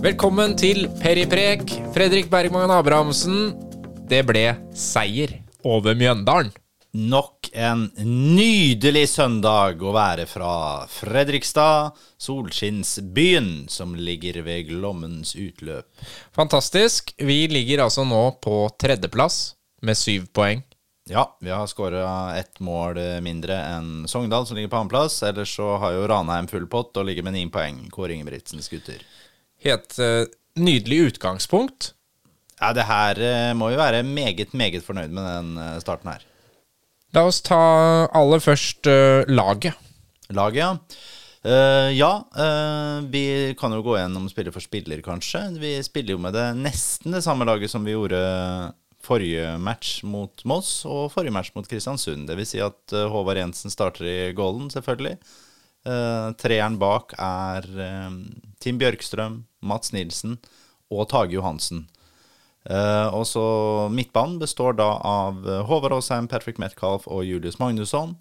Velkommen til Periprek. Fredrik Bergman Abrahamsen. Det ble seier over Mjøndalen. Nok en nydelig søndag å være fra Fredrikstad, solskinnsbyen som ligger ved Glommens utløp. Fantastisk. Vi ligger altså nå på tredjeplass med syv poeng. Ja, vi har skåra ett mål mindre enn Sogndal, som ligger på annenplass. Ellers så har jo Ranheim full pott og ligger med ni poeng. Kåre Ingebrigtsens gutter. Helt uh, nydelig utgangspunkt. Ja, det her uh, må vi være meget, meget fornøyd med den uh, starten her. La oss ta aller først laget. Laget, ja. Uh, ja, uh, vi kan jo gå gjennom spiller for spiller, kanskje. Vi spiller jo med det nesten det samme laget som vi gjorde forrige match mot Moss og forrige match mot Kristiansund. Det vil si at uh, Håvard Jensen starter i goalen, selvfølgelig. Treeren bak er Tim Bjørkstrøm, Mats Nilsen og Tage Johansen. og så midtbanen består da av Håvard Aasheim, Patrick Metcalf og Julius Magnusson.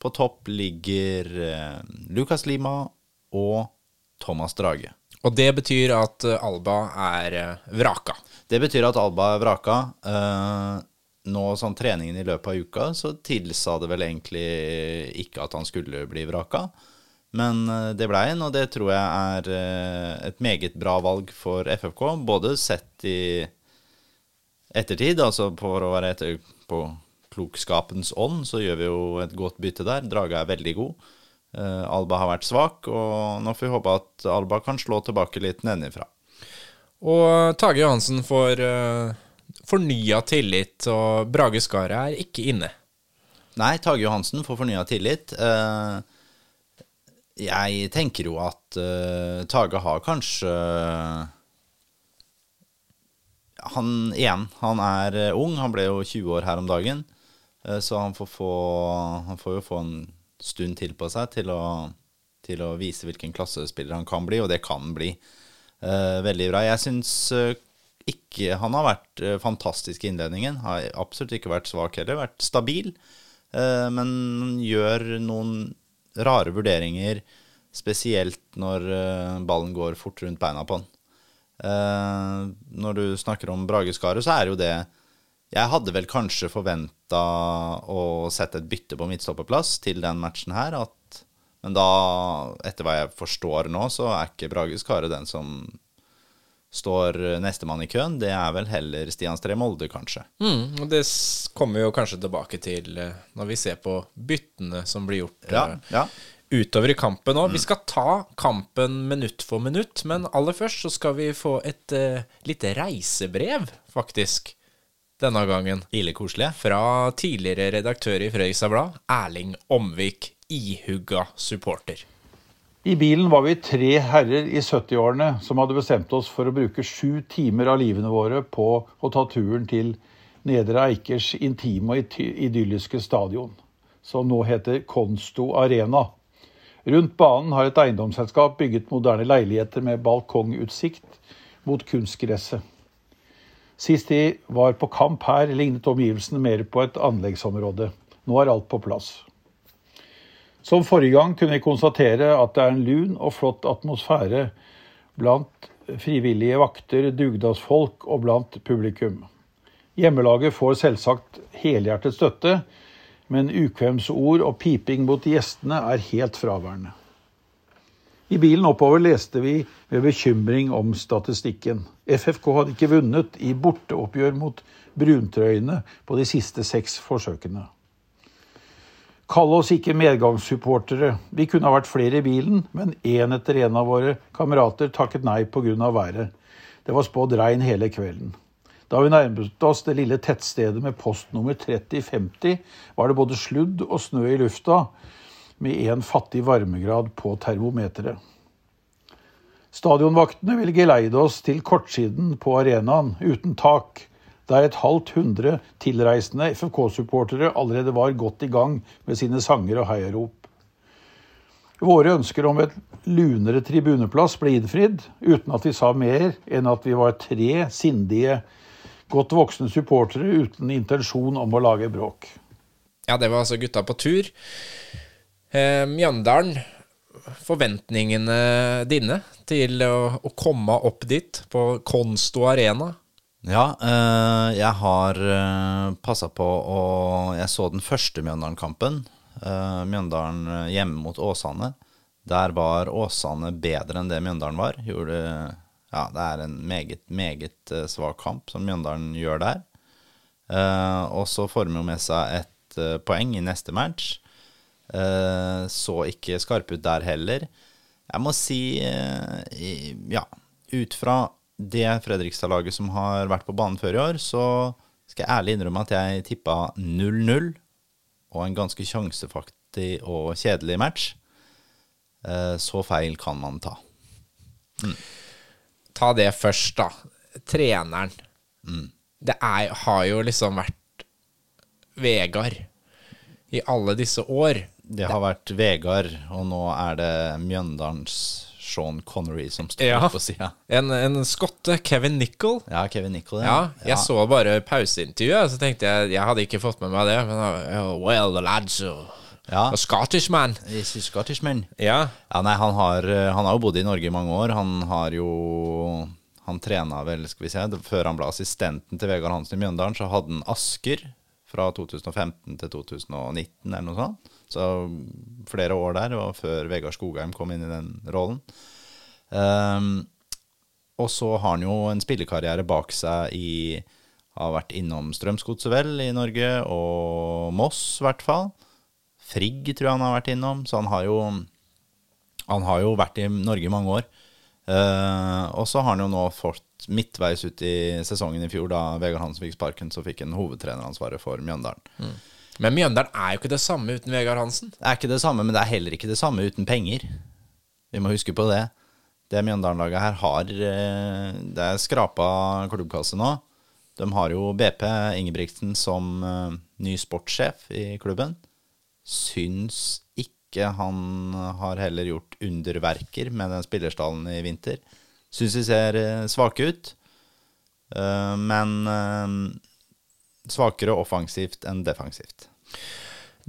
På topp ligger eh, Lukas Lima og Thomas Drage. Og det betyr at eh, Alba er eh, vraka? Det betyr at Alba er vraka. Eh, nå sånn treningen i løpet av uka, så tilsa det vel egentlig ikke at han skulle bli vraka. Men eh, det blei en, og det tror jeg er eh, et meget bra valg for FFK. Både sett i ettertid, altså for å være etter på klokskapens ånd, så gjør vi jo et godt bytte der. Draga er veldig god. Uh, Alba har vært svak, og nå får vi håpe at Alba kan slå tilbake litt nedenfra. Og Tage Johansen får uh, fornya tillit, og Brage Skaret er ikke inne. Nei, Tage Johansen får fornya tillit. Uh, jeg tenker jo at uh, Tage har kanskje Han igjen, han er ung. Han ble jo 20 år her om dagen. Uh, så han får, få, han får, jo få en stund til på seg til å, til å, vise hvilken klassespiller han kan bli, og det kan bli uh, veldig bra. Jeg syns ikke Han har vært fantastisk i innledningen. Har absolutt ikke vært svak heller. Vært stabil, men gjør noen rare vurderinger, spesielt når ballen går fort rundt beina på han. når du snakker om Brageskaret, så er jo det jeg hadde vel kanskje forventa å sette et bytte på midtstopperplass til den matchen her. At, men da, etter hva jeg forstår nå, så er ikke Brage Skare den som står nestemann i køen. Det er vel heller Stian Stree Molde, kanskje. Mm, og Det kommer vi jo kanskje tilbake til eh, når vi ser på byttene som blir gjort ja, eh, ja. utover i kampen òg. Mm. Vi skal ta kampen minutt for minutt, men aller først så skal vi få et uh, lite reisebrev, faktisk denne gangen. Ille koselig. Fra tidligere redaktør i Frøysa Blad, Erling Omvik, ihugga supporter. I bilen var vi tre herrer i 70-årene som hadde bestemt oss for å bruke sju timer av livene våre på å ta turen til Nedre Eikers intime og idylliske stadion, som nå heter Konsto Arena. Rundt banen har et eiendomsselskap bygget moderne leiligheter med balkongutsikt mot kunstgresset. Sist de var på kamp her, lignet omgivelsene mer på et anleggsområde. Nå er alt på plass. Som forrige gang kunne vi konstatere at det er en lun og flott atmosfære blant frivillige vakter, dugnadsfolk og blant publikum. Hjemmelaget får selvsagt helhjertet støtte, men ukvemsord og piping mot gjestene er helt fraværende. I bilen oppover leste vi med bekymring om statistikken. FFK hadde ikke vunnet i borteoppgjør mot bruntrøyene på de siste seks forsøkene. Kall oss ikke medgangssupportere. Vi kunne ha vært flere i bilen, men én etter en av våre kamerater takket nei pga. været. Det var spådd regn hele kvelden. Da vi nærmet oss det lille tettstedet med postnummer 3050, var det både sludd og snø i lufta, med én fattig varmegrad på termometeret. Stadionvaktene vil geleide oss til kortsiden på arenaen, uten tak, der et halvt hundre tilreisende FFK-supportere allerede var godt i gang med sine sanger og heiarop. Våre ønsker om et lunere tribuneplass ble innfridd, uten at vi sa mer enn at vi var tre sindige, godt voksne supportere uten intensjon om å lage bråk. Ja, det var altså gutta på tur. Eh, Mjøndalen forventningene dine til å, å komme opp dit på Konsto Arena? Ja, eh, jeg har uh, passa på å Jeg så den første Mjøndalen-kampen. Eh, Mjøndalen eh, hjemme mot Åsane. Der var Åsane bedre enn det Mjøndalen var. Gjorde, ja, det er en meget, meget eh, svak kamp som Mjøndalen gjør der. Eh, og så får de jo med seg et eh, poeng i neste match. Eh, så ikke skarpe ut der heller. Jeg må si, eh, ja, ut fra det Fredrikstad-laget som har vært på banen før i år, så skal jeg ærlig innrømme at jeg tippa 0-0 og en ganske sjansefattig og kjedelig match. Eh, Så feil kan man ta. Ta det først, da. Treneren. Det er, har jo liksom vært Vegard i alle disse år. Det har vært Vegard, og nå er det Mjøndalens Sean Connery som står Ja. på sida. En, en skotte, Kevin Nichol. Ja, Kevin Nichol. Ja, jeg så bare pauseintervjuet, så tenkte jeg Jeg hadde ikke fått med meg det, men uh, Well, the lads uh, Ja. A Scottish man. Is he Scottishman? Ja. Ja, nei, han har, eh, han har jo bodd i Norge i mange år. Han har jo Han trena vel, skal vi se Før han ble assistenten til Vegard Hansen i Mjøndalen, så hadde han Asker fra 2015 til 2019 eller noe sånt. Så flere år der, og før Vegard Skogheim kom inn i den rollen. Um, og så har han jo en spillekarriere bak seg i Har vært innom Strømsgodset vel i Norge, og Moss i hvert fall. Frigg tror jeg han har vært innom, så han har jo han har jo vært i Norge i mange år. Uh, og så har han jo nå fått midtveis ut i sesongen i fjor, da Vegard Hansen fikk sparken, så fikk han hovedtreneransvaret for Mjøndalen. Men Mjøndalen er jo ikke det samme uten Vegard Hansen. Det er ikke det samme, men det er heller ikke det samme uten penger. Vi må huske på det. Det Mjøndalen-laget her har eh, Det er skrapa klubbkasse nå. De har jo BP Ingebrigtsen som eh, ny sportssjef i klubben. Syns ikke han har heller gjort underverker med den spillerstallen i vinter. Syns de ser eh, svake ut. Men svakere offensivt enn defensivt.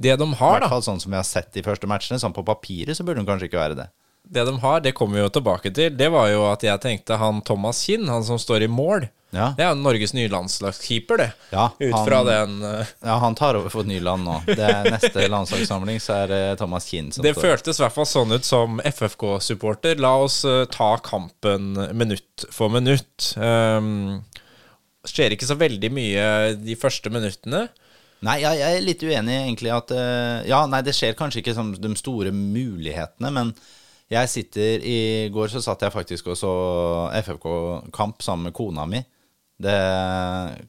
Det de har, I hvert fall sånn som vi har sett de første matchene. Sånn på papiret så burde de kanskje ikke være det. det de har, det kommer vi jo tilbake til. Det var jo at jeg tenkte han Thomas Kinn, han som står i mål, Ja, det er Norges nye landslagskeeper, det. Ja, Ut fra den uh... ja han tar over for Nyland nå. Det er Neste landslagssamling så er det Thomas Kinn som Det står. føltes i hvert fall sånn ut som FFK-supporter. La oss uh, ta kampen minutt for minutt. Um, skjer ikke så veldig mye de første minuttene. Nei, jeg, jeg er litt uenig egentlig at eh, Ja, nei, det skjer kanskje ikke som de store mulighetene, men jeg sitter I går så satt jeg faktisk og så FFK-kamp sammen med kona mi. Det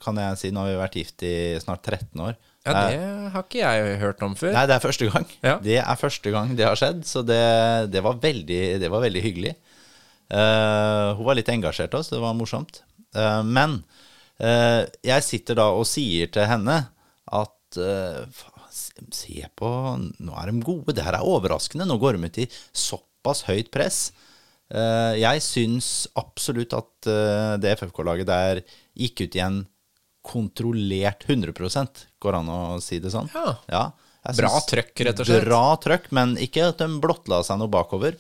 kan jeg si. Nå har vi vært gift i snart 13 år. Ja, Det er- har ikke jeg hørt om før. Nei, det er første gang. Ja. Det er første gang det har skjedd, så det, det, var, veldig, det var veldig hyggelig. Uh, hun var litt engasjert også, det var morsomt. Uh, men eh, jeg sitter da og sier til henne at eh, se- på Nå er de gode. Det her er overraskende. Nå går de ut i såpass høyt press. Eh, jeg syns absolutt at eh, det FFK-laget der gikk ut i en kontrollert 100 Går an å si det sånn? Ja. ja Bra trøkk, rett og slett. Bra trøkk, men ikke at de blottla seg noe bakover.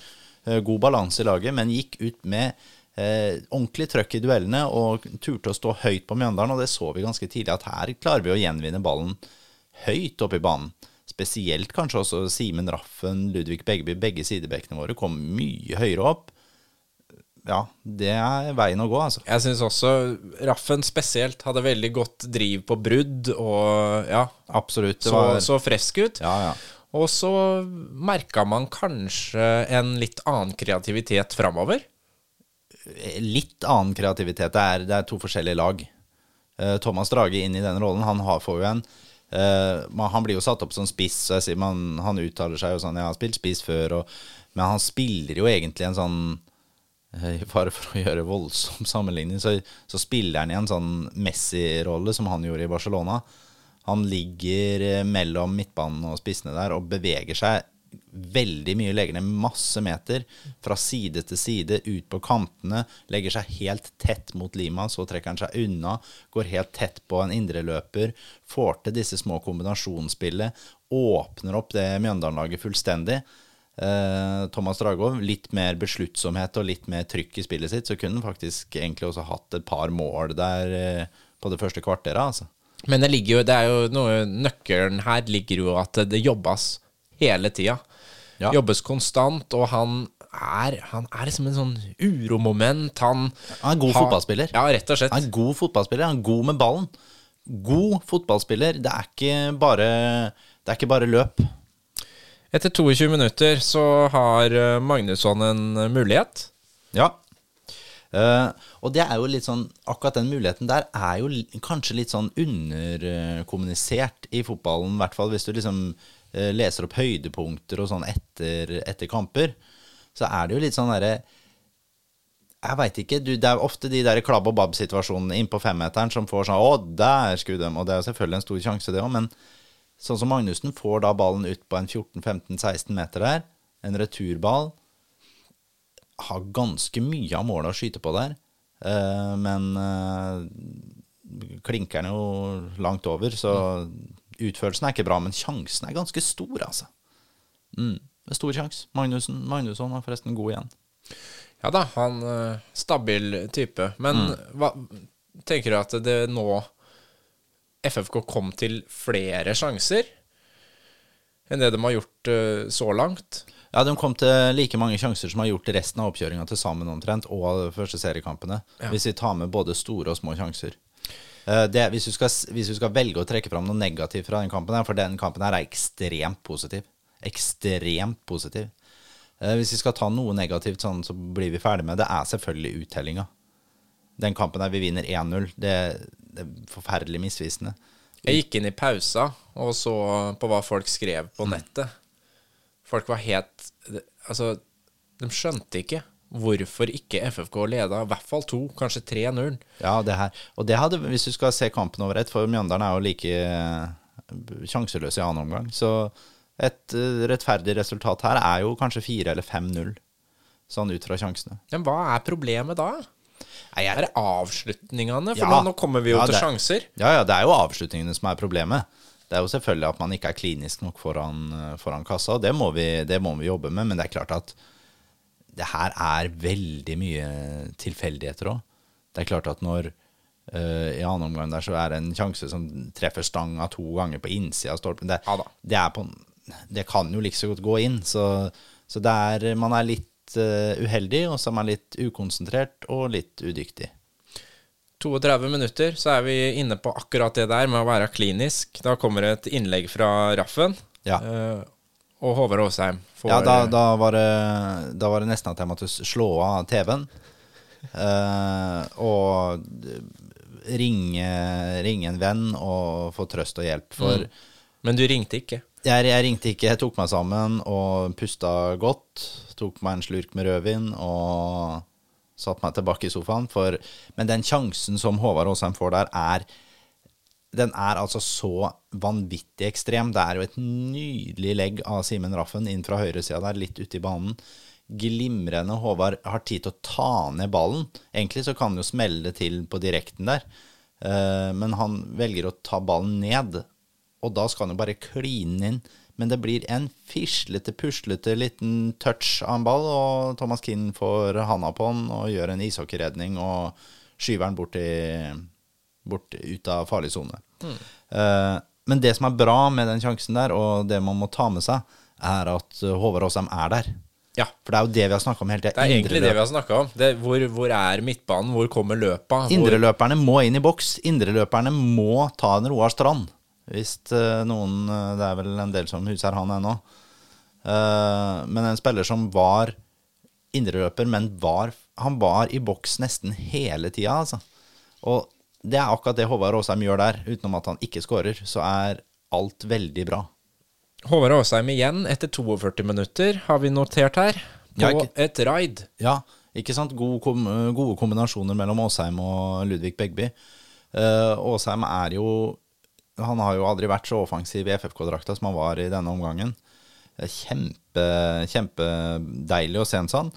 Eh, God balanse i laget, men gikk ut med eh, ordentlig trøkk i duellene og turte å stå høyt på Mjøndalen. Og det så vi ganske tidlig, at her klarer vi å gjenvinne ballen høyt oppe i banen. Spesielt kanskje også Simen Raffen, Ludvig Begby, begge sidebekkene våre kom mye høyere opp. Ja, det er veien å gå, altså. Jeg syns også Raffen spesielt hadde veldig godt driv på brudd, og ja, Absolutt. Så, var så frisk ut. Ja, ja. Og så merka man kanskje en litt annen kreativitet framover. Litt annen kreativitet. Det er, det er to forskjellige lag. Eh, Thomas Drage inn i den rollen, han har, får jo en eh, Han blir jo satt opp som spiss, så jeg sier man, han uttaler seg jo sånn Jeg har spilt spiss før, og, men han spiller jo egentlig en sånn eh, I fare for å gjøre voldsom sammenligning, så, så spiller han i en sånn Messi-rolle som han gjorde i Barcelona. Han ligger mellom midtbanen og spissene der og beveger seg veldig mye. Legger ned masse meter fra side til side, ut på kantene. Legger seg helt tett mot Lima, så trekker han seg unna. Går helt tett på en indreløper. Får til disse små kombinasjonsspillet. Åpner opp det Mjøndalen-laget fullstendig. eh, Thomas Dragov litt mer besluttsomhet og litt mer trykk i spillet sitt, så kunne han faktisk egentlig også hatt et par mål der eh, på det første kvarteret. altså. Men det ligger jo, det er jo noe Nøkkelen her ligger jo at det jobbes hele tida. Ja. Jobbes konstant, og han er, han er liksom en sånn uromoment. Han, Han er god har- fotballspiller. Ja, rett og slett. Han er god fotballspiller. Han er god med ballen. God fotballspiller. Det er ikke bare, det er ikke bare løp. Etter 22 minutter så har eh, Magnusson en eh, mulighet. Ja. Uh, og det er jo litt sånn Akkurat den muligheten der er jo kanskje litt sånn underkommunisert i fotballen, i hvert fall hvis du liksom leser opp høydepunkter og sånn etter, etter kamper. Så er det jo litt sånn derre Jeg veit ikke. Du, det er ofte de der klabb og babb-situasjonene inn på femmeteren som får sånn Å, der skulle de Og det er jo selvfølgelig en stor sjanse, det òg, men sånn som Magnussen får da ballen ut på en 14-15-16 meter der, en returball har ganske mye av målet å skyte på der. Eh, men uh, klinker den jo langt over, så utførelsen er ikke bra. Men sjansen er ganske stor, altså. Mm, det er stor sjanse. Magnussen, Magnusson er forresten god igjen. Ja da, han eh, Stabil type. Men hva tenker du at det nå FFK kom til flere sjanser enn det de har gjort eh, så langt? Ja, De kom til like mange sjanser som har gjort resten av oppkjøringa til sammen omtrent, og de første seriekampene. Hvis vi tar med både store og små sjanser. Eh, Det, hvis, du skal, hvis du skal velge å trekke fram noe negativt fra den kampen, her, for den kampen her er ekstremt positiv. Ekstremt positiv. Eh, Hvis vi skal ta noe negativt, sånn, så blir vi ferdig med det, er selvfølgelig uttellinga. Den kampen der vi vinner 1-0, det, det er forferdelig misvisende. Jeg gikk inn i pausa og så på hva folk skrev på nettet. Folk var helt Altså, de skjønte ikke hvorfor ikke FFK leda i hvert fall to, kanskje 3-0. Ja, det her. Og det hadde, hvis du skal se kampen over ett, for Mjøndalen er jo like eh, sjanseløs i annen omgang, så et eh, rettferdig resultat her er jo kanskje 4 eller 5-0, sånn ut fra sjansene. Men hva er problemet da? Nei, jeg- Er det avslutningene? For Ja. nå, nå kommer vi jo Ja, til det- sjanser. Ja, ja, det er jo avslutningene som er problemet. Det er jo selvfølgelig at man ikke er klinisk nok foran, eh, foran kassa, og det må, vi, det må vi jobbe med, men det er klart at det her er veldig mye tilfeldigheter òg. Det er klart at når uh, i annen omgang der så er det en sjanse som treffer stanga to ganger på innsida av stolpen det, Ja det, på, det kan jo like så godt gå inn, så, så er, man er litt uh, uheldig, og så er man litt ukonsentrert og litt udyktig. 32 minutter, så er vi inne på akkurat det der med å være klinisk. Da kommer et innlegg fra Raffen. Ja. eh, og Håvard Aasheim får Ja, da, da, var det, da var det nesten at jeg måtte slå av TV-en. Uh, og ringe, ringe en venn og få trøst og hjelp. For Men du ringte ikke. jeg, jeg ringte ikke, jeg tok meg sammen og pusta godt. Tok meg en slurk med rødvin og satte meg tilbake i sofaen. For, men den sjansen som Håvard Aasheim får der, er den er altså så vanvittig ekstrem. Det er jo et nydelig legg av Simen Raffen inn fra høyresida der, litt ute i banen. Glimrende. Håvard har tid til å ta ned ballen. Egentlig så kan han jo smelle til på direkten der, Eh, men han velger å ta ballen ned. Og da skal han jo bare kline inn. Men det blir en fislete, puslete liten touch av en ball, og Thomas Kinn får handa på den og gjør en ishockeyredning og skyver den bort, i, bort ut av farlig sone. Eh, men det som er bra med den sjansen der, og det man må ta med seg, er at eh, Håvard Aasheim er der. Ja. For det er jo det vi har snakka om hele tida. Det er egentlig det vi har snakka om. Det, hvor, hvor er midtbanen? Hvor kommer løpa? Hvor, Indreløperne må inn i boks. Indreløperne må ta en Roar Strand. Hvis eh, noen eh, Det er vel en del som huser han ennå. Eh, men en spiller som var indreløper, men var, han var i boks nesten hele tida, altså. Og det er akkurat det Håvard Aasheim gjør der. Utenom at han ikke skårer, så er alt veldig bra. Håvard Aasheim igjen etter 42 minutter, har vi notert her. På Ja, et raid. Ja, ikke sant? Gode, kom, gode kombinasjoner mellom Aasheim og Ludvig Begby. Uh, Aasheim er jo Han har jo aldri vært så offensiv i FFK-drakta som han var i denne omgangen. Kjempe, kjempedeilig å se en sånn.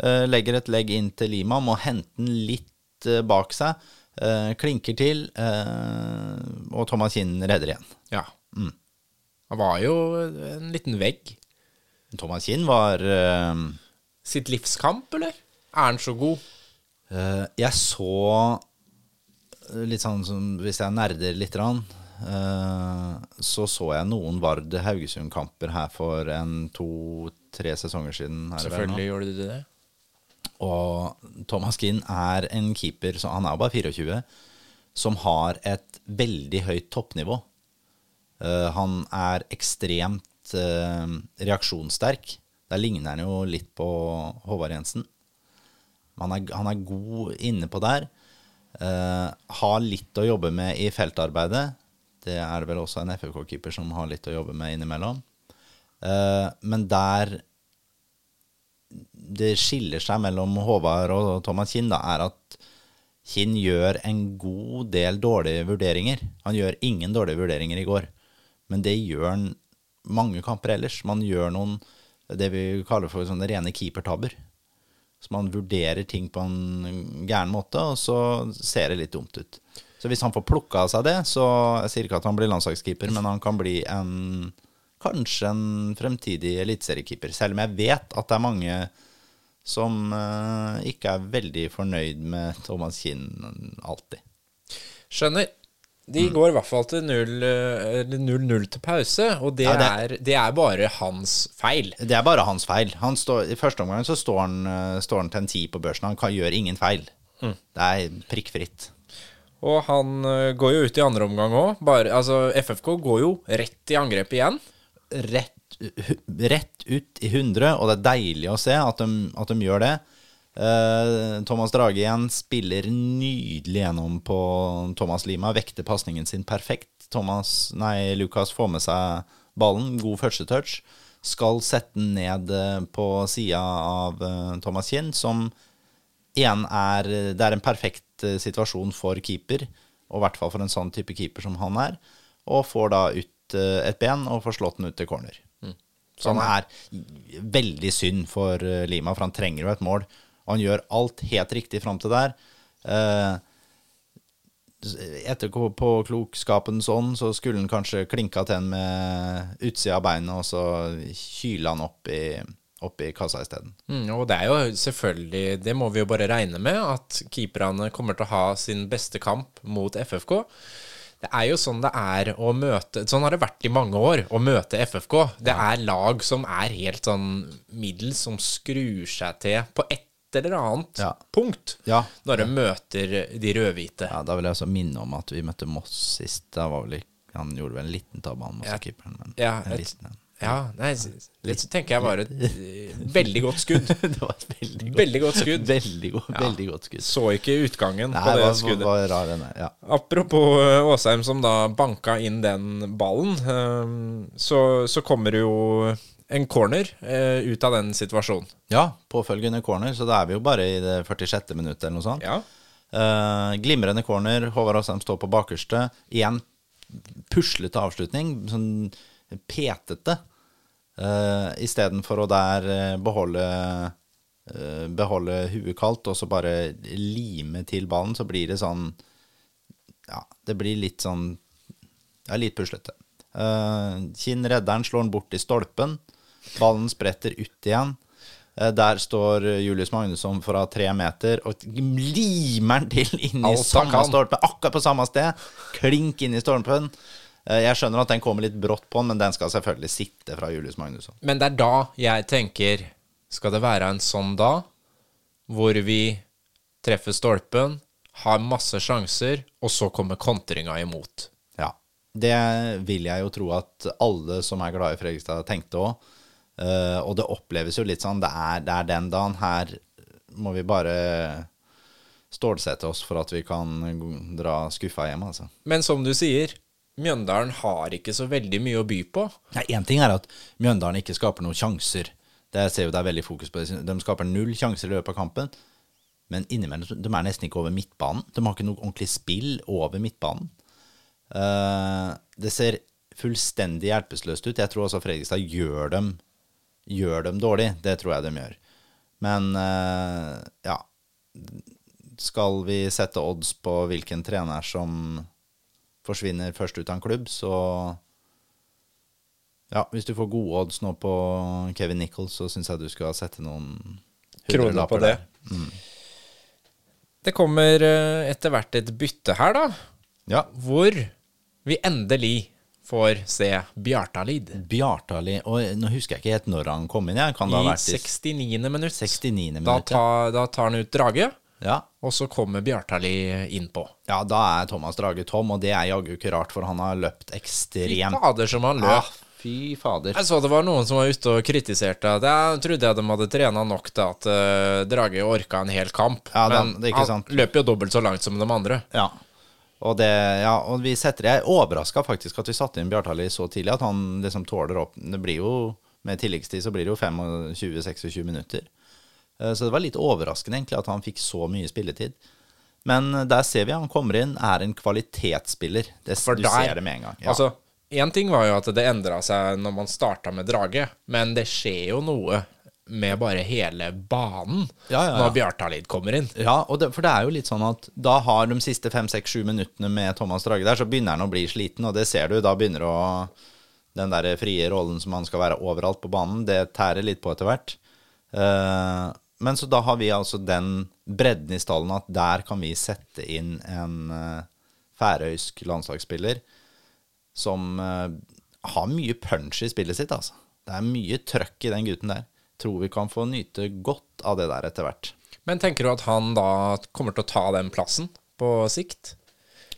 Uh, legger et legg inn til Lima, må hente den litt uh, bak seg. Eh, klinker til, eh, og Thomas Kinn redder igjen. Ja. Han var jo en liten vegg. Thomas Kinn var eh, Sitt livskamp, eller? Er han så god? eh, Jeg så litt sånn som Hvis jeg nerder litt, eh, så så jeg noen Vard Haugesund-kamper her for en to-tre sesonger siden. Selvfølgelig gjorde du det. Og Thomas Kinn er en keeper, så han er jo bare 24, som har et veldig høyt toppnivå. Uh, han er ekstremt uh, reaksjonssterk. Der ligner han jo litt på Håvard Jensen. Han er, han er god inne på der. Uh, har litt å jobbe med i feltarbeidet. Det er det vel også en FFK-keeper som har litt å jobbe med innimellom. Men der det skiller seg mellom Håvard og Thomas Kinn, da, er at Kinn gjør en god del dårlige vurderinger. Han gjør ingen dårlige vurderinger i går, men det gjør han mange kamper ellers. Man gjør noen det vi kaller for sånne rene keepertabber. Så man vurderer ting på en gæren måte, og så ser det litt dumt ut. Så hvis han får plukka av seg det, så Jeg sier ikke at han blir landslagskeeper, men han kan bli en kanskje en fremtidig eliteseriekeeper. Selv om jeg vet at det er mange som uh, ikke er veldig fornøyd med Thomas Kinn alltid. Skjønner. De Mm. går i hvert fall til 0-0 til pause, og det, Ja, det- er, det er bare hans feil. Det er bare hans feil. Han står, I første omgang så står han, eh, står han til en ti på børsen. Han kan, gjør ingen feil. Det er prikkfritt. Og han går jo ut i andre omgang òg. Altså, FFK går jo rett i angrep igjen. Rett, rett ut i 100, og det er deilig å se at de, at de gjør det. Eh, Thomas Drage igjen spiller nydelig gjennom på Thomas Lima. Vekter pasningen sin perfekt. Thomas, nei, Lukas får med seg ballen. God første touch. Skal sette den ned eh, på sida av eh, Thomas Kinn, som igjen er Det er en perfekt situasjon for keeper, og i hvert fall for en sånn type keeper som han er. Og får da ut eh, et ben og får slått den ut til corner. Så han er veldig synd for eh, Lima, for han trenger jo et mål. Og han gjør alt helt riktig fram til der. Eh, etter på klokskapens ånd så skulle han kanskje klinka til en med utsida av beinet, og så kyla han opp i, opp i kassa isteden. Mm, og det er jo selvfølgelig Det må vi jo bare regne med, at keeperne kommer til å ha sin beste kamp mot FFK. Det er jo sånn det er å møte Sånn har det vært i mange år, å møte FFK. Det er lag som er helt sånn middels, som skrur seg til på et eller annet Ja. punkt Ja. når de møter de rødhvite. Ja, Da vil jeg også minne om at vi møtte Moss sist. Da var vel han gjorde vel en liten tabbe, han. Moss-keeperen. Men Ja, en liten en. Ja, nei, så tenker jeg bare et eh, veldig godt skudd. det var et veldig godt, Veldig godt skudd. veldig, go veldig godt skudd. Så ikke utgangen Nei, på det var, skuddet. var rar der. Ja. Apropos eh, Åsheim som da banka inn den ballen, eh, så, så kommer det jo en corner eh, ut av den situasjonen. ja, påfølgende corner, så da er vi jo bare i det 46. minuttet eller noe sånt. Ja. Eh, glimrende corner. Håvard Åsheim står på bakerste. Igjen puslete avslutning. Sånn petete. Uh, Istedenfor å der eh, beholde uh, Beholde huet kaldt og så bare lime til ballen, så blir det sånn Ja, det blir litt sånn Ja, litt puslete. Uh, Kinn redderen slår den bort i stolpen. Ballen spretter ut igjen. Der står Julius Magnusson fra tre meter og limer den til inn i samme stolpe, akkurat på samme sted. Klink inn i stolpen. Eh, Jeg skjønner at den kommer litt brått på, men den skal selvfølgelig sitte fra Julius Magnusson. Men det er da jeg tenker Skal det være en sånn da, hvor vi treffer stolpen, har masse sjanser, og så kommer kontringa imot? Ja. Det vil jeg jo tro at alle som er glad i Fredrikstad, tenkte òg. og det oppleves jo litt sånn. Det er, det er den dagen. Her må vi bare stålsette oss for at vi kan dra skuffa hjem, altså. Men som du sier, Mjøndalen har ikke så veldig mye å by på. Nei, Én ting er at Mjøndalen ikke skaper noen sjanser. Det ser jo det er veldig fokus på. De skaper null sjanser i løpet av kampen. Men innimellom de er nesten ikke over midtbanen. De har ikke noe ordentlig spill over midtbanen. Eh, det ser fullstendig hjelpeløst ut. Jeg tror også Fredrikstad gjør dem, gjør dem dårlig. Det tror jeg de gjør. Men eh, ja Skal vi sette odds på hvilken trener som forsvinner først ut av en klubb, så Ja, hvis du får gode odds nå på Kevin Nichols, så syns jeg du skal sette noen Kroner på det. der. Det kommer eh, etter hvert et bytte her, da. Ja. Hvor vi endelig får se Bjartalid. Bjartali Og nå husker jeg ikke helt når han kom inn. Jeg. Kan det ha I i 69. minutt. 69. Da, minutt? ja. tar- da tar han ut Drage, Ja. og så kommer Bjartali innpå. ja, da er Thomas Drage tom, og det er jaggu ikke rart, for han har løpt ekstremt. Fy fader som han Ja, løp. fy fader. Jeg så det var noen som var ute og kritiserte at jeg trodde jeg de hadde trena nok til at uh, Drage orka en hel kamp. Ja, men det ikke han sant. løper jo dobbelt så langt som de andre. Ja. Og, det, ja, og vi setter Jeg er overraska faktisk at vi satte inn Bjartali så tidlig, at han liksom tåler opp Det blir jo Med tilleggstid så blir det jo 25-26 minutter. Eh, Så det var litt overraskende egentlig at han fikk så mye spilletid. Men eh, der ser vi han kommer inn, er en kvalitetsspiller. Det, For du der- ser det med en gang. Ja. Altså, Én ting var jo at det endra seg når man starta med Drage, men det skjer jo noe med bare hele banen Ja, ja, ja. når Bjartalid kommer inn. Ja, og det, for det er jo litt sånn at da har de siste fem, seks, sju minuttene med Thomas Drage der, så begynner han å bli sliten, og det ser du. Da begynner å Den der frie rollen som han skal være overalt på banen, det tærer litt på etter hvert. Eh, men så da har vi altså den bredden i stallen at der kan vi sette inn en uh, færøysk landslagsspiller som uh, har mye punch i spillet sitt, altså. Det er mye trøkk i den gutten der. Tror vi kan få nyte godt av det der etter hvert. Men tenker du at han da kommer til å ta den plassen på sikt?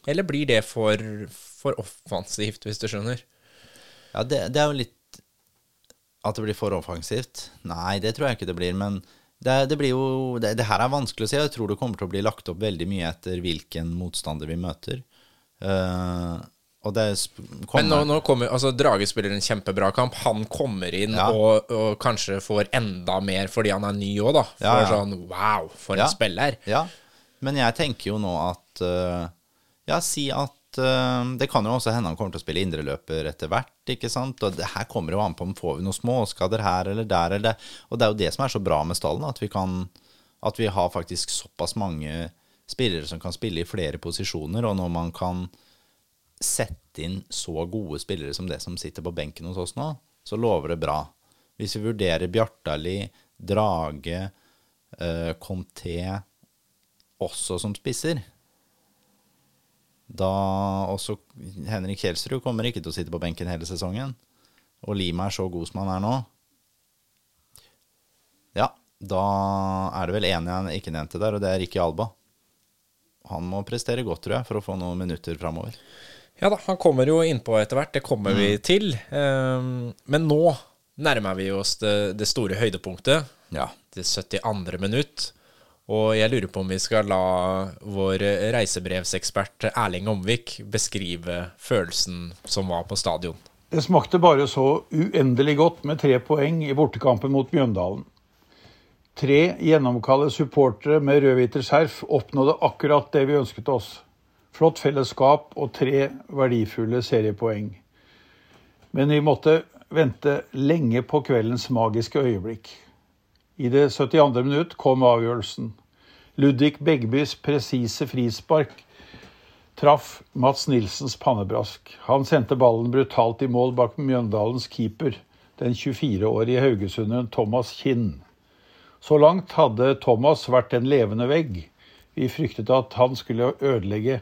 Eller blir det for, for offensivt, hvis du skjønner? Ja, det, det er jo litt At det blir for offensivt? Nei, det tror jeg ikke det blir. Men det, det blir jo det, det her er vanskelig å si. Jeg tror det kommer til å bli lagt opp veldig mye etter hvilken motstander vi møter. Uh, og det kommer Men nå, nå kommer altså Drage spiller en kjempebra kamp. Han kommer inn Ja. og, og kanskje får enda mer fordi han er ny òg, da. For Ja, ja. sånn wow, for en spiller. Ja, men jeg tenker jo nå at uh, Ja, si at Det kan jo også hende han kommer til å spille indreløper etter hvert, ikke sant? Og det her kommer jo an på om får vi noen småskader her eller der eller. Og det er jo det som er så bra med stallen, at vi kan At vi har faktisk såpass mange spillere som kan spille i flere posisjoner, og når man kan sette inn så gode spillere som det som sitter på benken hos oss nå, så lover det bra. Hvis vi vurderer Bjartali, Drage, eh, Conté også som spisser, da også Henrik Kjelsrud kommer ikke til å sitte på benken hele sesongen, og Lima er så god som han er nå, ja, da er det vel en jeg ikke nevnte der, og det er Ricky Alba. Han må prestere godt, tror jeg, for å få noen minutter framover. Ja da, han kommer jo innpå etter hvert. Det kommer Mm. vi til. Ehm, men nå nærmer vi oss det, det store høydepunktet. Ja. Det 72. minutt. Og jeg lurer på om vi skal la vår reisebrevsekspert Erling Omvik beskrive følelsen som var på stadion. Det smakte bare så uendelig godt med tre poeng i bortekampen mot Mjøndalen. Tre gjennomkalde supportere med rødhviter skjerf oppnådde akkurat det vi ønsket oss. Flott fellesskap og tre verdifulle seriepoeng. Men vi måtte vente lenge på kveldens magiske øyeblikk. I det 72. minutt kom avgjørelsen. Ludvig Begbys presise frispark traff Mats Nilsens pannebrask. Han sendte ballen brutalt i mål bak Mjøndalens keeper, den 24-årige haugesunderen Thomas Kinn. Så langt hadde Thomas vært en levende vegg. Vi fryktet at han skulle ødelegge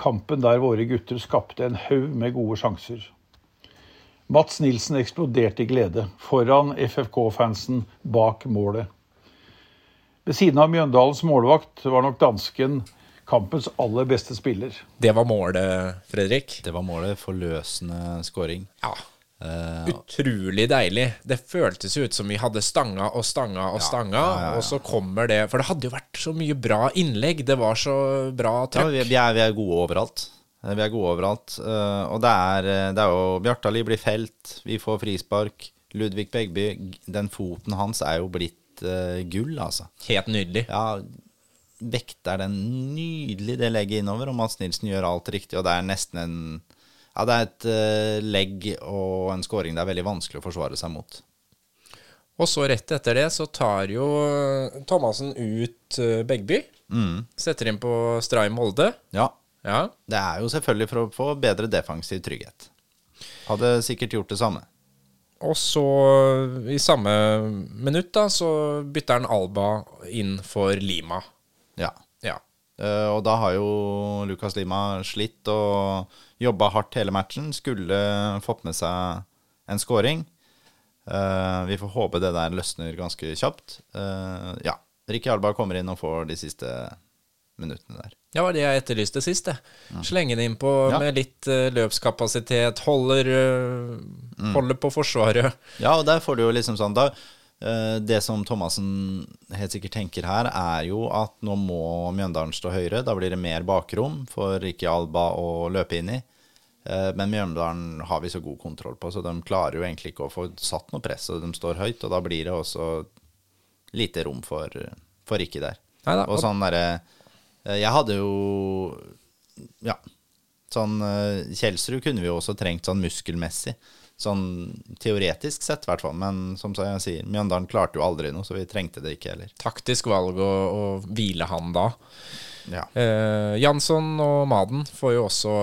kampen der våre gutter skapte en haug med gode sjanser. Mats Nilsen eksploderte i glede foran FFK-fansen bak målet. Ved siden av Mjøndalens målvakt var nok dansken kampens aller beste spiller. Det var målet, Fredrik. Det var målet. Forløsende scoring. Ja. Uh, Utrolig deilig. Det føltes jo ut som vi hadde stanga og stanga og stanga, ja, ja, ja. og så kommer det For det hadde jo vært så mye bra innlegg. Det var så bra ja, trøkk. vi, vi, vi er gode overalt. Eh, Vi er gode overalt. eh, Og det er, eh, det er jo Bjartali blir felt, vi får frispark. Ludvig Begby, den foten hans er jo blitt uh, gull, altså. Helt nydelig. Ja, vekter den nydelig det legget innover, og Mads Nilsen gjør alt riktig, og det er nesten en Ja, det er et uh, legg og en scoring det er veldig vanskelig å forsvare seg mot. Og så rett etter det så tar jo Thomassen ut Begby. Mm. Setter inn på Stray Molde. Ja, Ja. det er jo selvfølgelig for å få bedre defensiv trygghet. Hadde sikkert gjort det samme. Og så, i samme minutt, da, så bytter han Alba inn for Lima. Ja. Ja. Uh, og da har jo Lucas Lima slitt og jobba hardt hele matchen. Skulle fått med seg en scoring. Uh, vi får håpe det der løsner ganske kjapt. Uh, ja. Ricky Alba kommer inn og får de siste minuttene der. Det var det jeg etterlyste sist. det. Slenge det innpå Ja. med litt uh, løpskapasitet. Holder, eh, holder på forsvaret. Ja, og der får du jo liksom sånn da uh, Det som Thomassen helt sikkert tenker her, er jo at nå må Mjøndalen stå høyere. Da blir det mer bakrom for Ricky Alba å løpe inn i. Men Mjøndalen har vi så god kontroll på, så de klarer jo egentlig ikke å få satt noe press, og de står høyt. Og da blir det også lite rom for, for Ricky der. Neida, Og sånn derre eh, Jeg hadde jo Ja. Sånn eh, Kjelsrud kunne vi jo også trengt sånn muskelmessig. Sånn teoretisk sett, i hvert fall. Men som jeg sier, Mjøndalen klarte jo aldri noe, så vi trengte det ikke heller. Taktisk valg å, å hvile han da. Ja. Eh, Jansson og Maden får jo også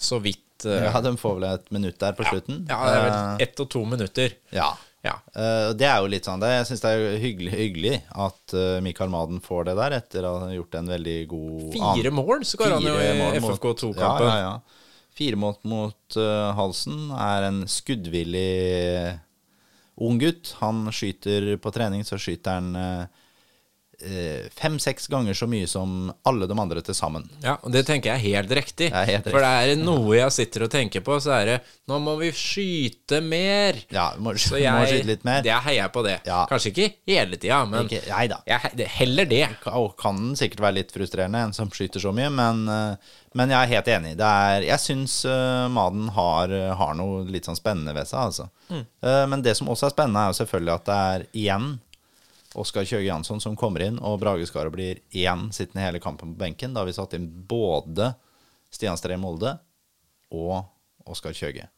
så vidt eh, ja, de får vel et minutt der på slutten. Ja, det er vel Eh, ett og to minutter. ja. Ja. Uh, det er jo litt sånn det, Jeg syns det er hyggelig, hyggelig at uh, Mikael Maden får det der, etter å ha gjort en veldig god Fire mål skårer han jo i mål mot- FFK2-kampen. Ja, ja, ja. Fire mål mot uh, halsen. Er en skuddvillig ung gutt. Han skyter på trening, så skyter han eh, eh, fem-seks ganger så mye som alle de andre til sammen. Ja, og det tenker jeg er helt riktig. Det er helt For det er noe jeg sitter og tenker på, så er det Nå må vi skyte mer. Ja, må, Så må skyte litt mer. Det heier jeg på det. Ja. Kanskje ikke hele tida, men Ikke- Nei da. jeg, heller det. Og kan sikkert være litt frustrerende, en som skyter så mye, men, eh, men jeg er helt enig. Det er, jeg syns uh, Maden har, har noe litt sånn spennende ved seg, altså. Eh, men det som også er spennende, er jo selvfølgelig at det er igjen Oskar Kjøge Jansson som kommer inn, og Brage Skaret blir igjen sittende hele kampen på benken. Da har vi satt inn både Stian Stree Molde og Oskar Kjøge.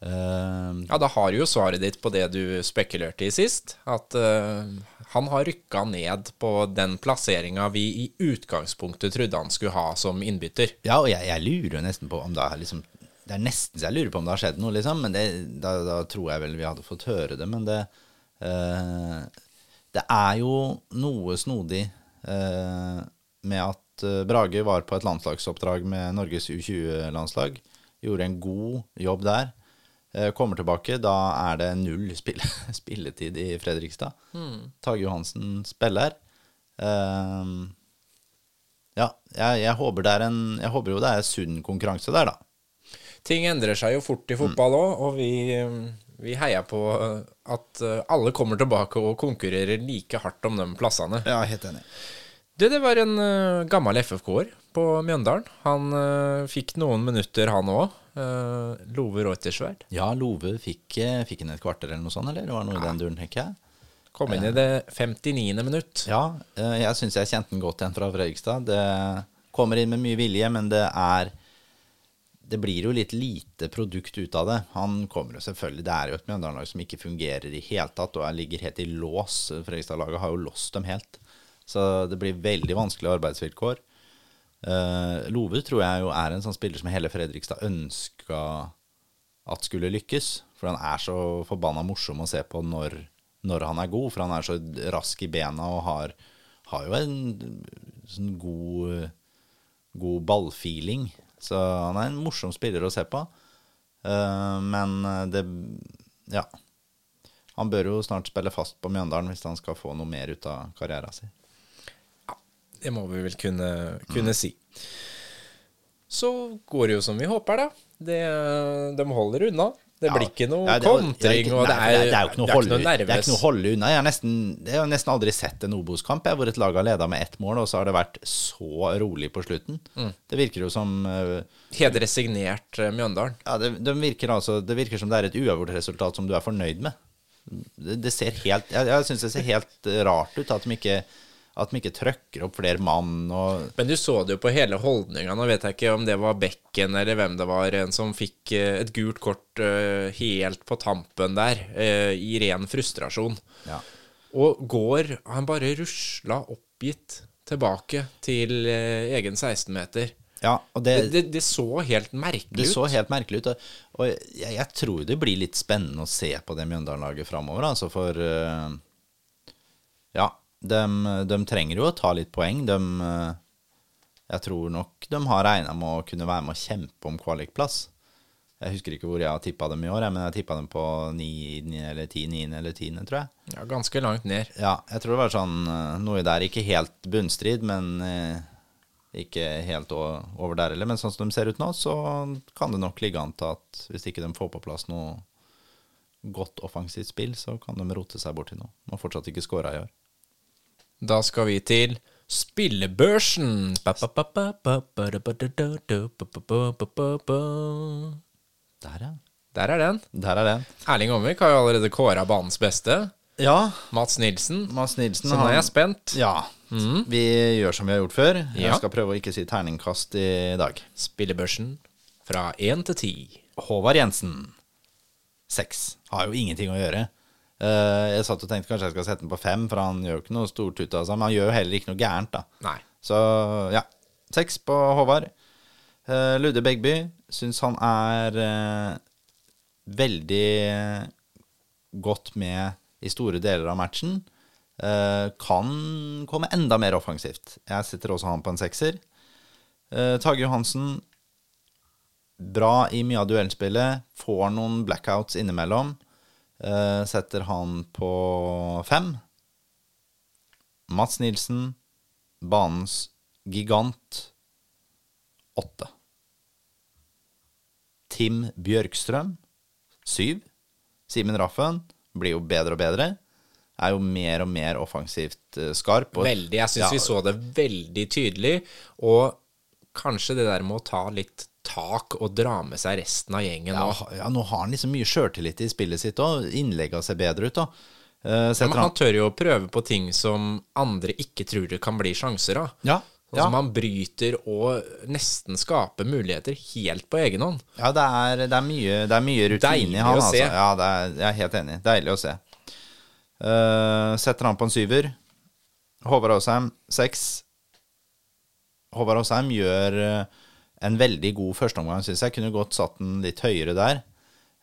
Uh, Ja, da har jo svaret ditt på det du spekulerte i sist. At uh, han har rykka ned på den plasseringa vi i utgangspunktet trodde han skulle ha som innbytter. Ja, og jeg, jeg lurer jo nesten på om det er liksom Det er nesten så jeg lurer på om det har skjedd noe, liksom. Men det, da, da tror jeg vel vi hadde fått høre det. Men det eh, Det er jo noe snodig eh, med at eh, Brage var på et landslagsoppdrag med Norges U20-landslag. Gjorde en god jobb der. Eh, kommer tilbake, da er det null spill spilletid i Fredrikstad. Tage Johansen spiller. Eh, ja, jeg, jeg, håper det er en, jeg håper jo det er sunn konkurranse der, da. Ting endrer seg jo fort i fotball òg, og vi, vi heier på at eh, alle kommer tilbake og konkurrerer like hardt om de plassene. Ja, helt enig. Det, det var en uh, gammel FFK-er på Mjøndalen. Han uh, fikk noen minutter, han òg. Love Reutersverd. Ja, Love fikk, fikk han et kvarter eller noe sånt, eller? Det var noe i den duren, tenker jeg. Kom inn i det 59. minutt. Ja, jeg syns jeg kjente den godt igjen fra Fredrikstad. Det kommer inn med mye vilje, men det er Det blir jo litt lite produkt ut av det. Han kommer jo selvfølgelig Det er jo et Mjøndalen-lag som ikke fungerer i hele tatt, og er- ligger helt i lås. Fredrikstad-laget har jo låst dem helt. Så det blir veldig vanskelige arbeidsvilkår. Uh, Love tror jeg jo er en sånn spiller som hele Fredrikstad ønska at skulle lykkes. For han er så forbanna morsom å se på når, når han er god. For han er så rask i bena og har, har jo en sånn god, god ballfeeling. Så han er en morsom spiller å se på. Eh, men det Ja. Han bør jo snart spille fast på Mjøndalen hvis han skal få noe mer ut av karrieren sin. Ja, Det må vi vel kunne, kunne si. Så går det jo som vi håper, da. Det, de holder unna. Det Ja. blir ikke noe kontring, det og det er, det er jo ikke noe holde, noe det er ikke noe holde unna. Jeg har nesten, jeg har nesten aldri sett en Obos-kamp hvor et lag har leda med ett mål, og så har det vært så rolig på slutten. Mm. Det virker jo som eh, Helt resignert eh, Mjøndalen. ja, det, de virker altså, det virker som det er et uavgjort resultat som du er fornøyd med. Det, det ser helt Jeg, jeg syns det ser helt eh, rart ut at de ikke at de ikke trøkker opp flere mann og Men du så det jo på hele holdninga. Nå vet jeg ikke om det var Bekken eller hvem det var, en som fikk eh, et gult kort eh, helt på tampen der, eh, i ren frustrasjon. Ja. Og går Han bare rusla oppgitt tilbake til egen 16-meter. Ja, det, Det, det så helt merkelig ut. det så helt merkelig ut. Og, jeg, jeg tror det blir litt spennende å se på det Mjøndalen-laget framover, altså, for Ja, de, de trenger jo å ta litt poeng. De eh, Jeg tror nok de har regna med å kunne være med å kjempe om kvalikplass. Jeg husker ikke hvor jeg har tippa dem i år, men jeg tippa dem på 9 eller 10, 9 eller 10, tror jeg. Ja, ganske langt ned. Ja, jeg tror det var sånn eh, noe der, ikke helt bunnstrid, men eh, ikke helt over der heller. Men sånn som de ser ut nå, så kan det nok ligge an til at hvis ikke de får på plass noe godt offensivt spill, så kan de rote seg bort til noe. De har fortsatt ikke skåra i år. Da skal vi til spillebørsen. Der, ja. Der er den. Der er den. Erling Omvik har jo allerede kåra banens beste. Ja, Mats Nilsen. Mats Nilsen Så nå er jeg spent. Ja. Vi gjør som vi har gjort før. Jeg Ja. skal prøve å ikke si terningkast i dag. Spillebørsen fra én til ti. Håvard Jensen. Seks. Har jo ingenting å gjøre. Eh, jeg satt og tenkte kanskje jeg skal sette den på fem, for han gjør jo ikke noe stort ut av seg. Men han gjør jo heller ikke noe gærent, da. Nei. Så ja, seks på Håvard. Eh, Ludde Begby syns han er eh, veldig godt med i store deler av matchen. Kan komme enda mer offensivt. Jeg setter også han på en sekser. Tage Johansen bra i mye av duellspillet. Får noen blackouts innimellom. Eh, setter han på fem. Mats Nilsen, banens gigant, åtte. Tim Bjørkstrøm, syv. Simen Raffen blir jo bedre og bedre. Er jo mer og mer offensivt eh, skarp. Og, Veldig. Jeg syns Ja. vi så det veldig tydelig. Og kanskje det der med å ta litt tak og dra med seg resten av gjengen ja, ja, nå har han liksom mye sjøltillit i spillet sitt òg. Innlegga ser bedre ut, da. Uh, Ja, men han tør jo å prøve på ting som andre ikke tror det kan bli sjanser av. Ja, Sånn ja. som han bryter og nesten skaper muligheter helt på egen hånd. Ja, det er, det er mye, det er mye rutine i han, altså. Ja, det er, jeg er helt enig. Deilig å se. Uh, setter han på en syver. Håvard Aasheim seks. Håvard Aasheim gjør eh, en veldig god førsteomgang, syns jeg. Kunne godt satt den litt høyere der.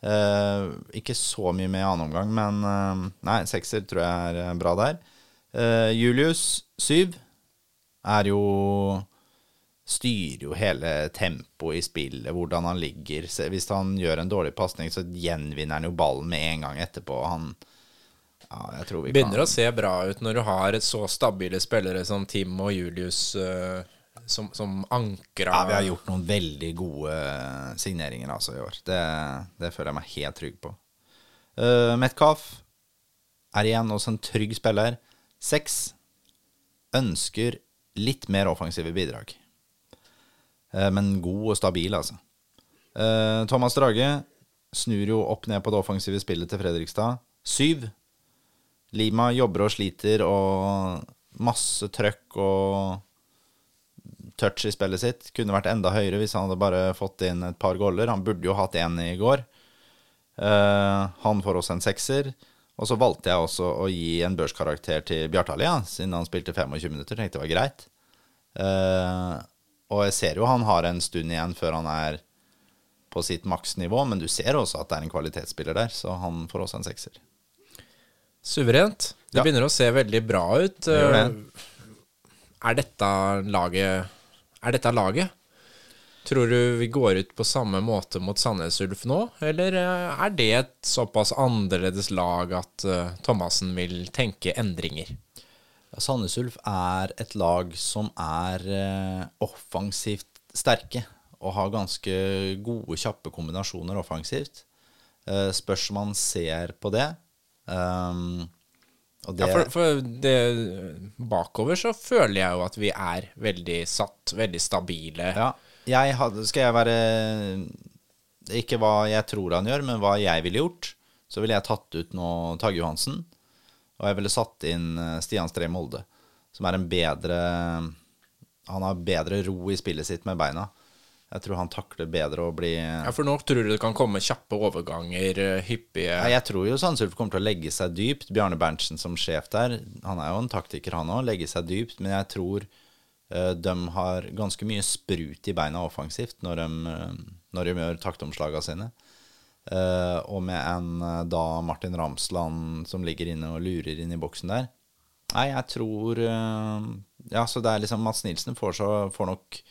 Eh, ikke så mye med i annen omgang, men eh, nei, sekser tror jeg er eh, bra der. Eh, Julius syv er jo styrer jo hele tempoet i spillet, hvordan han ligger. Hvis han gjør en dårlig pasning, så gjenvinner han jo ballen med en gang etterpå. Han Ja, jeg tror vi Begynner kan å se bra ut når du har så stabile spillere som Tim og Julius eh, som, som ankra Ja, vi har gjort noen veldig gode signeringer altså i år. Det, det føler jeg meg helt trygg på. Uh, Metcalf er igjen også en trygg spiller. Seks ønsker litt mer offensive bidrag. Uh, men god og stabil, altså. Uh, Thomas Drage snur jo opp ned på det offensive spillet til Fredrikstad. Syv. Lima jobber og sliter og masse trøkk og touch i spillet sitt. Kunne vært enda høyere hvis han hadde bare fått inn et par goller. Han burde jo hatt én i går. Eh, han får også en sekser. Og så valgte jeg også å gi en børskarakter til Bjartali, ja, siden han spilte 25 minutter. Tenkte det var greit. Eh, og jeg ser jo han har en stund igjen før han er på sitt maksnivå, men du ser også at det er en kvalitetsspiller der, så han får også en sekser. Suverent. Det Ja. begynner å se veldig bra ut. det. Eh, Er dette laget Er dette laget? Tror du vi går ut på samme måte mot Sandnes Ulf nå, eller eh, er det et såpass annerledes lag at uh, Thomassen vil tenke endringer? Ja, Sandnes Ulf er et lag som er uh, offensivt sterke og har ganske gode, kjappe kombinasjoner offensivt. Uh, spørs om man ser på det. Um, det Ja, for, for det, bakover så føler jeg jo at vi er veldig satt, veldig stabile. Ja, jeg hadde, skal jeg være Ikke hva jeg tror han gjør, men hva jeg ville gjort. Så ville jeg tatt ut nå Tage Johansen. Og jeg ville satt inn eh, Stian Stree Molde, som er en bedre Han har bedre ro i spillet sitt med beina. Jeg tror han takler bedre å bli Ja, For nå tror du det kan komme kjappe overganger, eh, hyppige Ja, jeg tror jo Sandsulf kommer til å legge seg dypt. Bjarne Berntsen som sjef der, han er jo en taktiker, han òg. Legge seg dypt. Men jeg tror uh, de har ganske mye sprut i beina offensivt når de, eh, når de gjør taktomslagene sine. Uh, og med en da Martin Ramsland som ligger inne og lurer inn i boksen der. Nei, jeg tror uh, Ja, så det er liksom Mats Nilsen får, så, får nok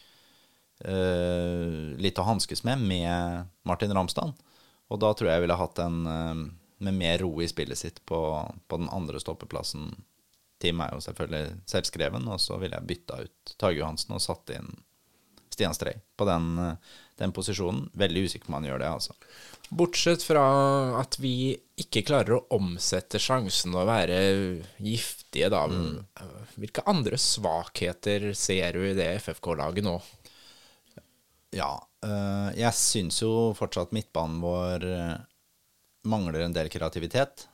litt å hanskes med med Martin Ramsdal. Og da tror jeg jeg ville hatt en eh, med mer ro i spillet sitt på, på den andre stoppeplassen. Team er jo selvfølgelig selvskreven, og så ville jeg bytta ut Tage Johansen og satt inn Stian Strei på den, eh, den posisjonen. Veldig usikker på om han gjør det, altså. Bortsett fra at vi ikke klarer å omsette sjansen og være giftige, da. Hvilke andre svakheter ser du i det FFK-laget nå? Ja, øh, jeg syns jo fortsatt midtbanen vår øh, mangler en del kreativitet.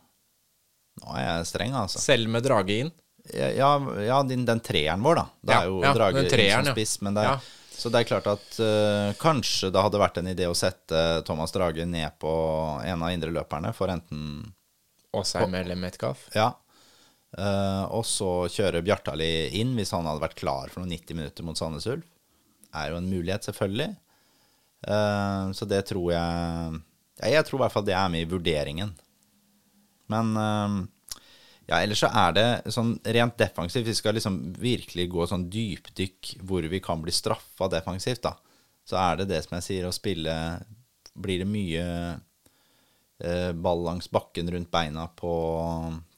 Nå er jeg streng, altså. Selv med Drage inn? Ja, ja, den, den treeren vår, da. Det Ja, er jo ja, Drage den inn treeren, som spiss. Men det er. Så det er klart at uh, kanskje det hadde vært en idé å sette Thomas Drage ned på en av indreløperne for enten Åsheim eller Metcalf? Ja. Uh, og så kjøre Bjartali inn hvis han hadde vært klar for noen 90 minutter mot Sandnes Ulf. Er jo en mulighet, selvfølgelig. Uh, så det tror jeg Jeg tror i hvert fall det er med i vurderingen. Men uh, ja, ellers så er det sånn rent defensivt Vi skal liksom virkelig gå sånn dypdykk hvor vi kan bli straffa defensivt, da. Så er det det som jeg sier, å spille Blir det mye eh, ball langs bakken rundt beina på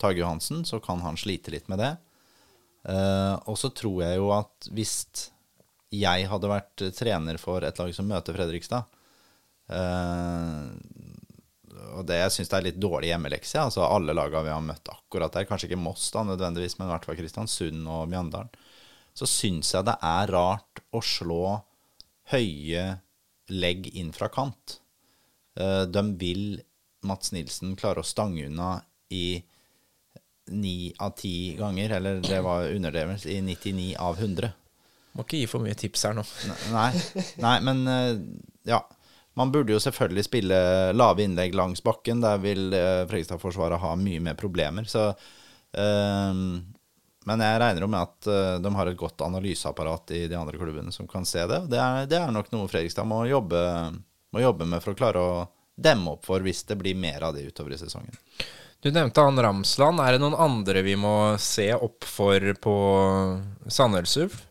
Tage Johansen, så kan han slite litt med det. Eh, og så tror jeg jo at hvis jeg hadde vært trener for et lag som møter Fredrikstad eh, Og det jeg syns det er litt dårlig hjemmelekse, altså alle lagene vi har møtt akkurat der, kanskje ikke Moss da nødvendigvis, men i hvert fall Kristiansund og Mjøndalen, så syns jeg det er rart å slå høye legg inn fra kant. Eh, De vil Mats Nilsen klare å stange unna i ni av ti ganger, eller det var underdrevet, i 99 av 100. Må ikke gi for mye tips her nå. Nei, nei men eh, ja. Man burde jo selvfølgelig spille lave innlegg langs bakken. Der vil eh, Fredrikstad-forsvaret ha mye mer problemer. Så, øh, men jeg regner jo med at de har et godt analyseapparat i de andre klubbene som kan se det. Det er, det er nok noe Fredrikstad må jobbe, må jobbe med for å klare å demme opp for hvis det blir mer av det utover i sesongen. Du nevnte han Ramsland. Er det noen andre vi må se opp for på Sandnes Ulf?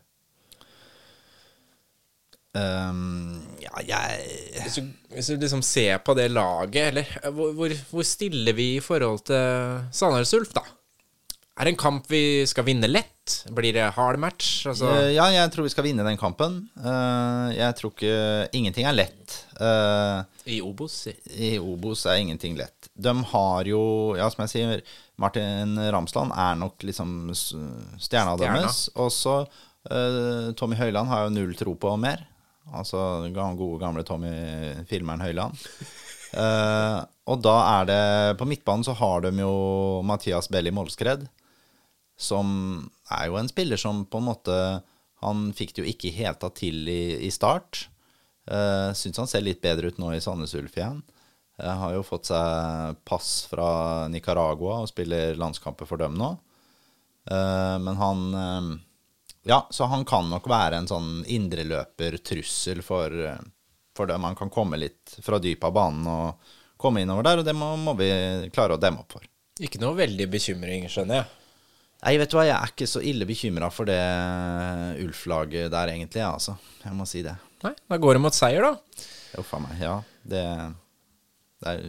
Um, ja, jeg Hvis du, hvis du liksom ser på det laget, eller eh, hvor, hvor, hvor stiller vi i forhold til Sandnes Ulf, da? Er det en kamp vi skal vinne lett? Blir det hard match? Altså, Eh, ja, jeg tror vi skal vinne den kampen. Eh, jeg tror ikke Ingenting er lett. I Obos? I Obos er ingenting lett. De har jo, ja, som jeg sier, Martin Ramsland er nok liksom stjerna Stjerna. deres. Og så Tommy Høiland har jo null tro på mer. Altså den gode, gamle Tommy filmeren Høyland. Eh, og da er det På midtbanen så har de jo Mathias Belli Målskred, som er jo en spiller som på en måte Han fikk det jo ikke helt tatt til i, i start. Uh, Syns han ser litt bedre ut nå i Sandnes Ulf igjen. Eh, har jo fått seg pass fra Nicaragua og spiller landskamper for dem nå. Eh, men han eh, Ja, så han kan nok være en sånn indreløpertrussel for, eh, for dem. Han kan komme litt fra dypet av banen og komme innover der, og det må, må vi klare å demme opp for. Ikke noe veldig bekymring, skjønner jeg. Nei, vet du hva, jeg er ikke så ille bekymra for det Ulf-laget der, egentlig, ja, altså. Jeg må si det. Nei, da går det mot seier, da. Uff a meg. Ja, det, det er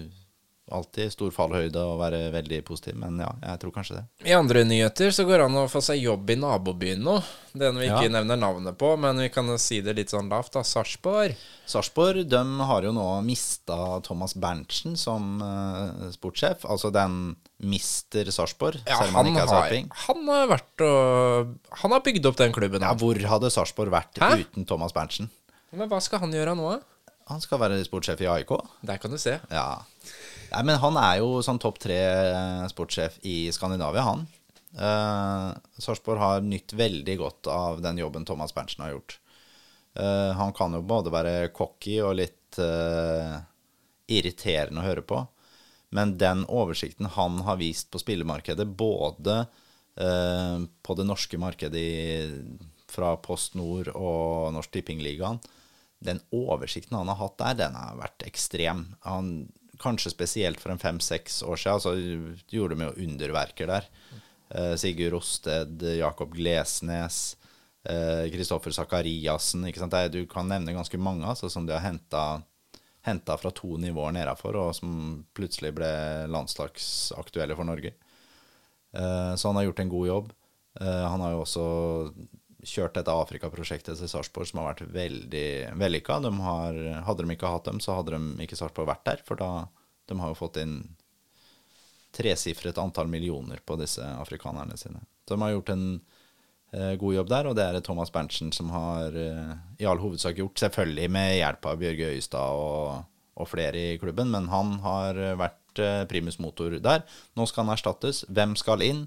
alltid stor fallhøyde å være veldig positiv, men ja, jeg tror kanskje det. I andre nyheter så går det an å få seg jobb i nabobyen nå. Den vi ikke Ja. nevner navnet på, men vi kan si det litt sånn lavt, da. Sarpsborg. Sarpsborg de har jo nå mista Thomas Berntsen som uh, sportssjef. Altså den mister Sarpsborg, Ja, selv om han han ikke er sarping. han har vært og Han har bygd opp den klubben. Ja, hvor hadde Sarpsborg vært Hæ? uten Thomas Berntsen? Men hva skal han gjøre nå, da? Han skal være sportssjef i AIK. Der kan du se. Ja. Nei, men han er jo sånn topp tre eh, sportssjef i Skandinavia, han. Uh, Sarpsborg har nytt veldig godt av den jobben Thomas Berntsen har gjort. Eh, han kan jo både være cocky og litt eh, irriterende å høre på. Men den oversikten han har vist på spillemarkedet, både eh, på det norske markedet i fra Post Nord og Norsk Tippingligaen. Den oversikten han har hatt der, den har vært ekstrem. Han, kanskje spesielt for en fem-seks år siden, så gjorde de jo underverker der. Eh, Sigurd Rosted, Jakob Glesnes, Kristoffer Sakariassen. Du kan nevne ganske mange altså, som de har henta fra to nivåer nedafor, og som plutselig ble landslagsaktuelle for Norge. Eh, så han har gjort en god jobb. Eh, han har jo også kjørt dette Afrikaprosjektet til Sarpsborg, som har vært veldig vellykka. De hadde de ikke hatt dem, så hadde de ikke Sarpsborg vært der. For da, de har jo fått inn tresifret antall millioner på disse afrikanerne sine. Så de har gjort en eh, god jobb der, og det er Thomas Berntsen som har eh, i all hovedsak gjort. Selvfølgelig med hjelp av Bjørge Øyestad og, og flere i klubben, men han har vært Eh, primus motor der. Nå skal han erstattes. Hvem skal inn?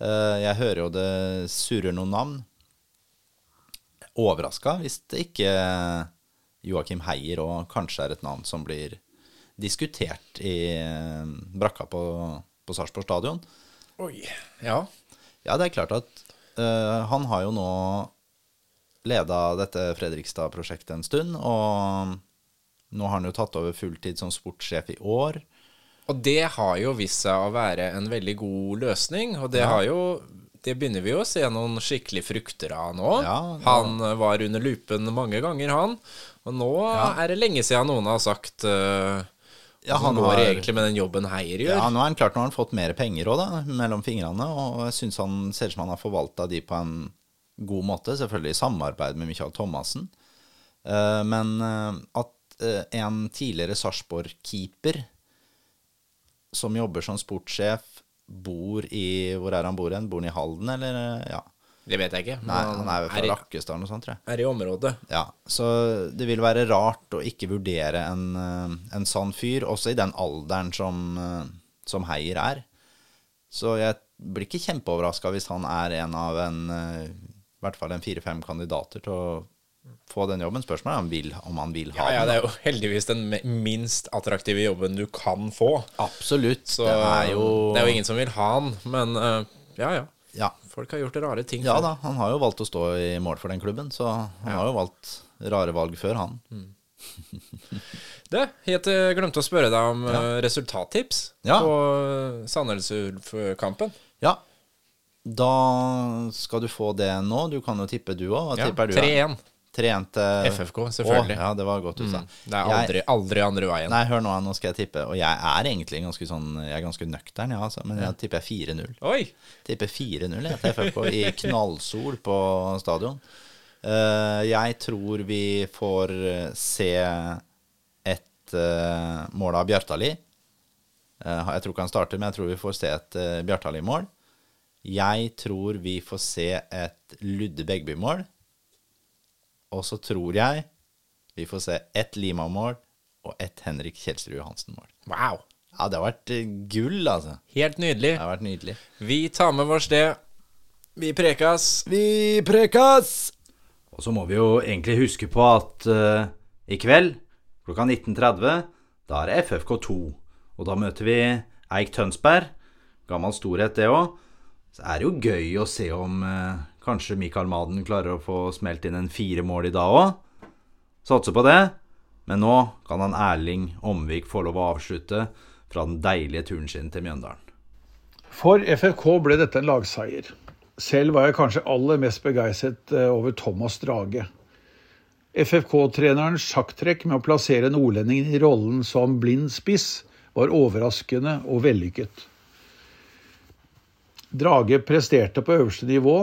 Eh, jeg hører jo det surrer noen navn. Overraska hvis det ikke Joakim Heier og kanskje er et navn som blir diskutert i eh, brakka på, på Sarpsborg stadion. Oi, ja. Ja, det er klart at uh, han har jo nå leda dette Fredrikstad-prosjektet en stund, og nå har han jo tatt over fulltid som sportssjef i år. Og det har jo vist seg å være en veldig god løsning, og det ja. har jo det begynner vi jo å se noen skikkelig frukter av nå. Ja, ja. Han var under lupen mange ganger, han. Og nå er det lenge siden noen har sagt uh, ja, han går har, egentlig med den jobben Heier gjør. Ja, nå er han klart, nå har han fått mer penger òg, da, mellom fingrene. Og jeg syns han ser ut som han har forvalta de på en god måte. Selvfølgelig i samarbeid med Michael Thomassen. Uh, men uh, at uh, en tidligere Sarpsborg-keeper som jobber som sportssjef, bor i Hvor er han bor hen? Bor han i Halden, eller? Ja. Det vet jeg ikke. Nei, han er vel fra Rakkestad noe sånt, tror jeg. Er i området. Ja, Så det vil være rart å ikke vurdere en, eh, en sånn fyr, også i den alderen som, eh, som Heier er. Så jeg blir ikke kjempeoverraska hvis han er en av en eh, i hvert fall en fire-fem kandidater til å få den jobben. Spørsmålet er om, vil, om han vil ha ja, ja, den. Det er jo heldigvis den minst attraktive jobben du kan få. Absolutt. Så det er jo, det er jo ingen som vil ha han, men uh, ja, ja, ja. Folk har gjort rare ting. Ja da, han har jo valgt å stå i mål for den klubben, så han har jo valgt rare valg før, han. Mm. det, helt glemte å spørre deg om ja. Eh, resultattips på Sandnes Ulf-kampen. Ja. Da skal du få det nå. Du kan jo tippe du òg. Hva ja, tipper du? 3-1. 3-1 FFK, selvfølgelig. Å, ja, det var godt sa. Mm. Det er aldri, jeg, aldri, andre veien. Nei, hør nå, nå skal jeg tippe. Og jeg er egentlig ganske sånn Jeg er ganske nøktern, ja, altså, men jeg tipper 4-0. Oi Tipper 4-0 til FFK i knallsol på stadion. Uh, jeg tror vi får se et uh, mål av Bjartali. Uh, jeg tror ikke han starter, men jeg tror vi får se et Bjartali-mål. Jeg tror vi får se et Ludde Begby-mål. Og så tror jeg vi får se ett Lima-mål og ett Henrik Kjelsrud Johansen-mål. Wow. Ja, det har vært eh, gull, altså. Helt nydelig. Det har vært nydelig. Vi tar med vårs det. Vi prekas. Vi prekas! Og så må vi jo egentlig huske på at uh, i kveld klokka 19.30, da er det FFK2. Og da møter vi Eik Tønsberg. Gammel storhet, det òg. Så er det jo gøy å se om uh, Kanskje Mikael Maden klarer å få smelt inn en fire mål i dag òg. Satser på det. Men nå kan han Erling Omvik få lov å avslutte fra den deilige turen sin til Mjøndalen. For FFK ble dette en lagseier. Selv var jeg kanskje aller mest begeistret eh, over Thomas Drage. FFK-trenerens sjakktrekk med å plassere nordlendingen i rollen som blind spiss var overraskende og vellykket. Drage presterte på øverste nivå,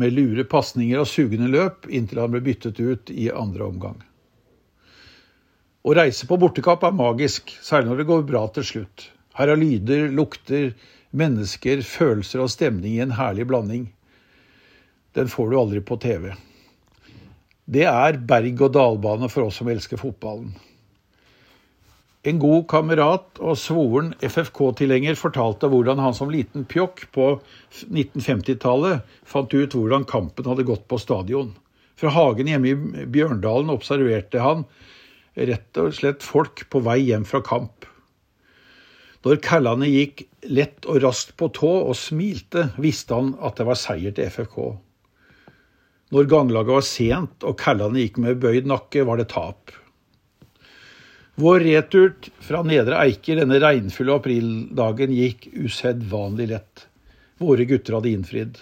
med lure pasninger og sugende løp inntil han ble byttet ut i andre omgang. Å reise på bortekamp er magisk, særlig når det går bra til slutt. Her er lyder, lukter, mennesker, følelser og stemning i en herlig blanding. Den får du aldri på TV. Det er berg-og-dal-bane for oss som elsker fotballen. En god kamerat og svoren FFK-tilhenger fortalte hvordan han som liten pjokk på 1950-tallet fant ut hvordan kampen hadde gått på stadion. Fra hagen hjemme i Bjørndalen observerte han rett og slett folk på vei hjem fra kamp. Når kallene gikk lett og raskt på tå og smilte, visste han at det var seier til FFK. Når ganglaget var sent og kallene gikk med bøyd nakke, var det tap. Vår retur fra Nedre Eiker denne regnfulle aprildagen gikk usedvanlig lett. Våre gutter hadde innfridd.